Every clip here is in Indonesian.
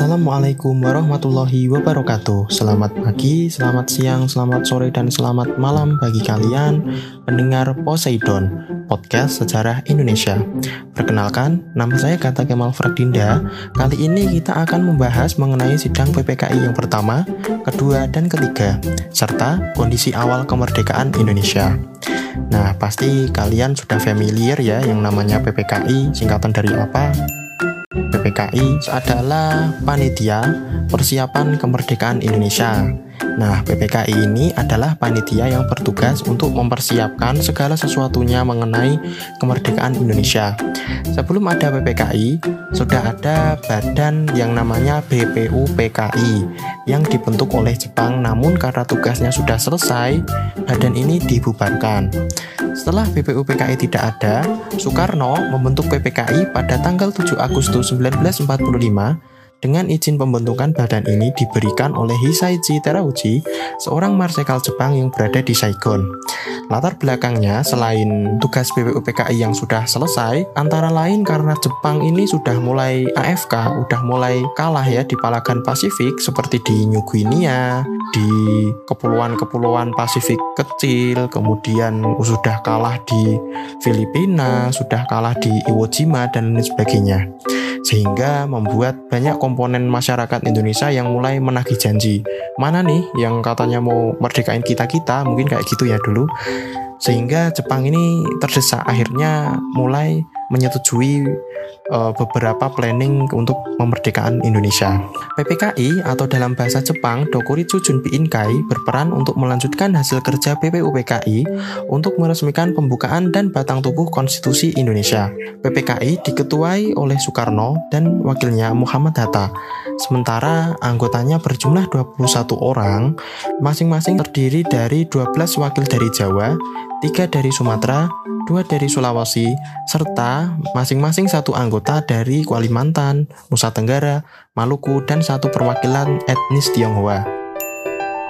Assalamualaikum warahmatullahi wabarakatuh. Selamat pagi, selamat siang, selamat sore, dan selamat malam bagi kalian pendengar Poseidon, podcast sejarah Indonesia. Perkenalkan, nama saya Kata Kemal Ferdinda. Kali ini kita akan membahas mengenai sidang PPKI yang pertama, kedua, dan ketiga Serta kondisi awal kemerdekaan Indonesia. Nah, pasti kalian sudah familiar ya yang namanya PPKI, singkatan dari apa? PPKI adalah panitia persiapan kemerdekaan Indonesia. Nah, PPKI ini adalah panitia yang bertugas untuk mempersiapkan segala sesuatunya mengenai kemerdekaan Indonesia. Sebelum ada PPKI, sudah ada badan yang namanya BPUPKI yang dibentuk oleh Jepang namun karena tugasnya sudah selesai, badan ini dibubarkan. Setelah BPUPKI tidak ada, Soekarno membentuk PPKI pada tanggal 7 Agustus 1945 dengan izin pembentukan badan ini diberikan oleh Hisaichi Terauchi, seorang marsekal Jepang yang berada di Saigon. Latar belakangnya, selain tugas BPUPKI yang sudah selesai, antara lain karena Jepang ini sudah mulai AFK, udah mulai kalah ya di palagan Pasifik seperti di New Guinea, di kepulauan-kepulauan Pasifik kecil, kemudian sudah kalah di Filipina, sudah kalah di Iwo Jima, dan lain sebagainya sehingga membuat banyak komponen masyarakat Indonesia yang mulai menagih janji. Mana nih yang katanya mau merdekain kita-kita, mungkin kayak gitu ya dulu. Sehingga Jepang ini terdesak akhirnya mulai menyetujui uh, beberapa planning untuk kemerdekaan Indonesia. PPKI atau dalam bahasa Jepang Dokuritsu Junbi Inkai berperan untuk melanjutkan hasil kerja PPUPKI untuk meresmikan pembukaan dan batang tubuh konstitusi Indonesia. PPKI diketuai oleh Soekarno dan wakilnya Muhammad Hatta. Sementara anggotanya berjumlah 21 orang, masing-masing terdiri dari 12 wakil dari Jawa, 3 dari Sumatera, dua dari Sulawesi, serta masing-masing satu anggota dari Kalimantan, Nusa Tenggara, Maluku, dan satu perwakilan etnis Tionghoa.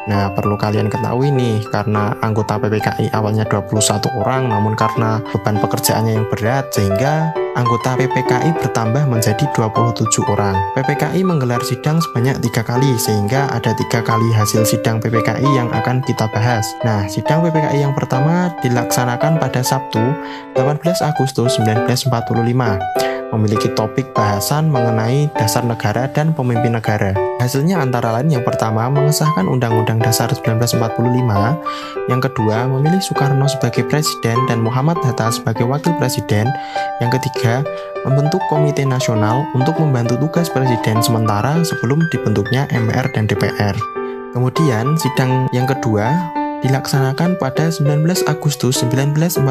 Nah, perlu kalian ketahui nih, karena anggota PPKI awalnya 21 orang, namun karena beban pekerjaannya yang berat, sehingga anggota PPKI bertambah menjadi 27 orang. PPKI menggelar sidang sebanyak tiga kali, sehingga ada tiga kali hasil sidang PPKI yang akan kita bahas. Nah, sidang PPKI yang pertama dilaksanakan pada Sabtu, 18 Agustus 1945 memiliki topik bahasan mengenai dasar negara dan pemimpin negara. Hasilnya antara lain yang pertama mengesahkan Undang-Undang Dasar 1945, yang kedua memilih Soekarno sebagai presiden dan Muhammad Hatta sebagai wakil presiden, yang ketiga membentuk Komite Nasional untuk membantu tugas presiden sementara sebelum dibentuknya MPR dan DPR. Kemudian sidang yang kedua dilaksanakan pada 19 Agustus 1945.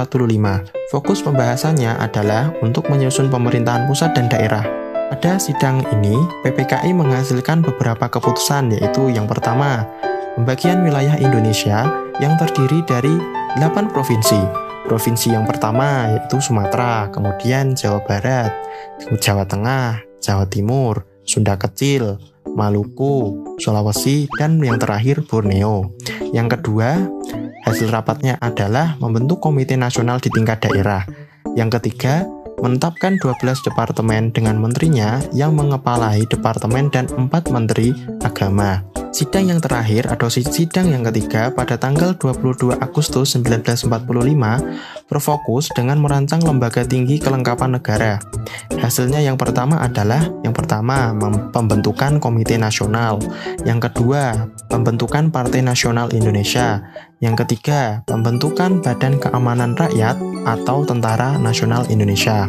Fokus pembahasannya adalah untuk menyusun pemerintahan pusat dan daerah. Pada sidang ini, PPKI menghasilkan beberapa keputusan yaitu yang pertama, pembagian wilayah Indonesia yang terdiri dari 8 provinsi. Provinsi yang pertama yaitu Sumatera, kemudian Jawa Barat, Jawa Tengah, Jawa Timur, Sunda Kecil, Maluku, Sulawesi, dan yang terakhir Borneo. Yang kedua, hasil rapatnya adalah membentuk komite nasional di tingkat daerah. Yang ketiga, menetapkan 12 departemen dengan menterinya yang mengepalai departemen dan 4 menteri agama. Sidang yang terakhir atau sidang yang ketiga pada tanggal 22 Agustus 1945 berfokus dengan merancang lembaga tinggi kelengkapan negara. Hasilnya yang pertama adalah yang pertama pembentukan Komite Nasional, yang kedua pembentukan Partai Nasional Indonesia, yang ketiga pembentukan Badan Keamanan Rakyat atau Tentara Nasional Indonesia.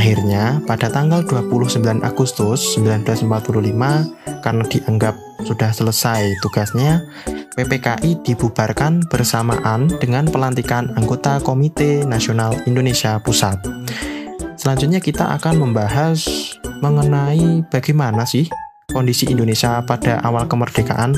Akhirnya, pada tanggal 29 Agustus 1945, karena dianggap sudah selesai tugasnya, PPKI dibubarkan bersamaan dengan pelantikan anggota Komite Nasional Indonesia Pusat. Selanjutnya kita akan membahas mengenai bagaimana sih kondisi Indonesia pada awal kemerdekaan.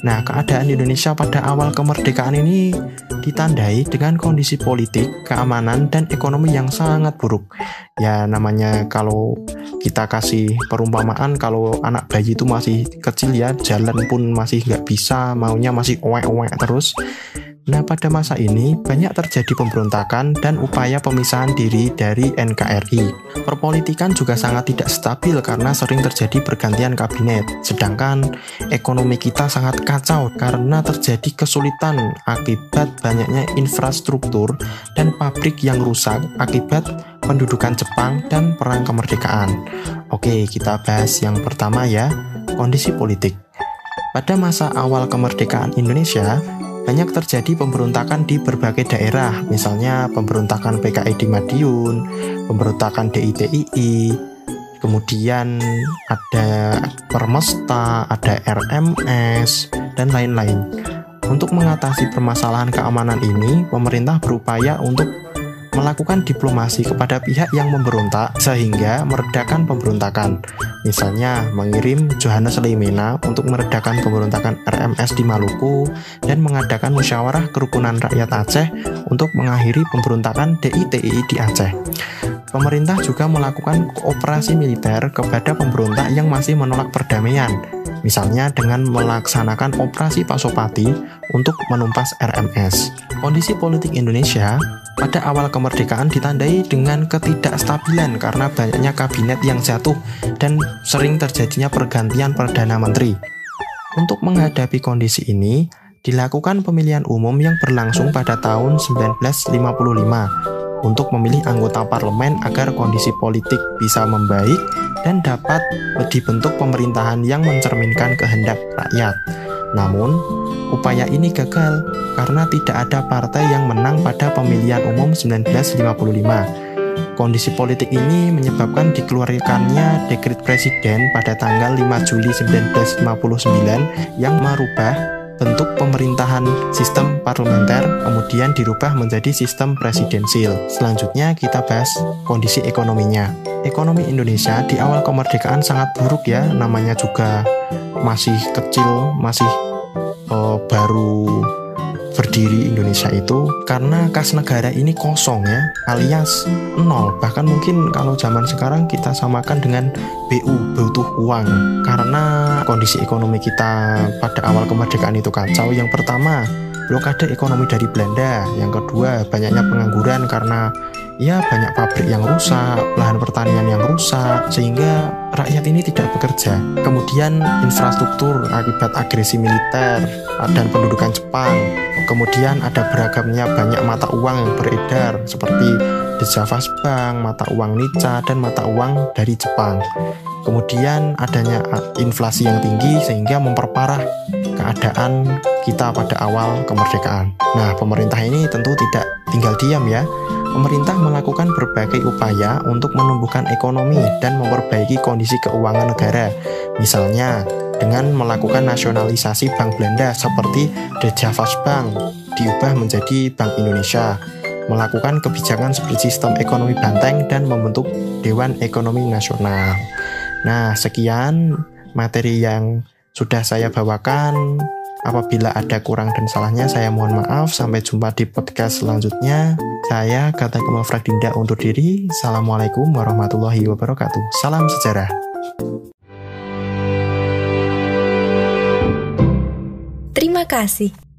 Nah, keadaan Indonesia pada awal kemerdekaan ini ditandai dengan kondisi politik, keamanan, dan ekonomi yang sangat buruk. Ya, namanya kalau kita kasih perumpamaan, kalau anak bayi itu masih kecil ya, jalan pun masih nggak bisa, maunya masih owek-owek terus. Nah, pada masa ini banyak terjadi pemberontakan dan upaya pemisahan diri dari NKRI. Perpolitikan juga sangat tidak stabil karena sering terjadi pergantian kabinet. Sedangkan ekonomi kita sangat kacau karena terjadi kesulitan akibat banyaknya infrastruktur dan pabrik yang rusak akibat pendudukan Jepang dan perang kemerdekaan. Oke, kita bahas yang pertama ya, kondisi politik. Pada masa awal kemerdekaan Indonesia, banyak terjadi pemberontakan di berbagai daerah, misalnya pemberontakan PKI di Madiun, pemberontakan DITII, kemudian ada Permesta, ada RMS, dan lain-lain. Untuk mengatasi permasalahan keamanan ini, pemerintah berupaya untuk melakukan diplomasi kepada pihak yang memberontak sehingga meredakan pemberontakan. Misalnya, mengirim Johannes Leimena untuk meredakan pemberontakan RMS di Maluku dan mengadakan musyawarah kerukunan rakyat Aceh untuk mengakhiri pemberontakan DITI di Aceh. Pemerintah juga melakukan operasi militer kepada pemberontak yang masih menolak perdamaian, misalnya dengan melaksanakan operasi Pasopati untuk menumpas RMS. Kondisi politik Indonesia pada awal kemerdekaan ditandai dengan ketidakstabilan karena banyaknya kabinet yang jatuh dan sering terjadinya pergantian Perdana Menteri. Untuk menghadapi kondisi ini, dilakukan pemilihan umum yang berlangsung pada tahun 1955 untuk memilih anggota parlemen agar kondisi politik bisa membaik dan dapat dibentuk pemerintahan yang mencerminkan kehendak rakyat. Namun, upaya ini gagal karena tidak ada partai yang menang pada pemilihan umum 1955. Kondisi politik ini menyebabkan dikeluarkannya dekret presiden pada tanggal 5 Juli 1959 yang merubah bentuk pemerintahan sistem parlementer kemudian dirubah menjadi sistem presidensil. Selanjutnya kita bahas kondisi ekonominya. Ekonomi Indonesia di awal kemerdekaan sangat buruk ya, namanya juga masih kecil, masih uh, baru berdiri Indonesia itu karena kas negara ini kosong ya alias nol. Bahkan mungkin kalau zaman sekarang kita samakan dengan BU butuh uang. Karena kondisi ekonomi kita pada awal kemerdekaan itu kacau. Yang pertama blokade ekonomi dari Belanda. Yang kedua banyaknya pengangguran karena ya banyak pabrik yang rusak, lahan pertanian yang rusak, sehingga rakyat ini tidak bekerja. Kemudian infrastruktur akibat agresi militer dan pendudukan Jepang. Kemudian ada beragamnya banyak mata uang yang beredar seperti The Javas Bank, mata uang Nica, dan mata uang dari Jepang. Kemudian adanya inflasi yang tinggi sehingga memperparah keadaan kita pada awal kemerdekaan. Nah, pemerintah ini tentu tidak tinggal diam ya pemerintah melakukan berbagai upaya untuk menumbuhkan ekonomi dan memperbaiki kondisi keuangan negara. Misalnya, dengan melakukan nasionalisasi Bank Belanda seperti The Javas Bank diubah menjadi Bank Indonesia, melakukan kebijakan seperti sistem ekonomi banteng dan membentuk Dewan Ekonomi Nasional. Nah, sekian materi yang sudah saya bawakan. Apabila ada kurang dan salahnya, saya mohon maaf. Sampai jumpa di podcast selanjutnya. Saya Kata Kemal Fradinda untuk diri. Assalamualaikum warahmatullahi wabarakatuh. Salam sejarah. Terima kasih.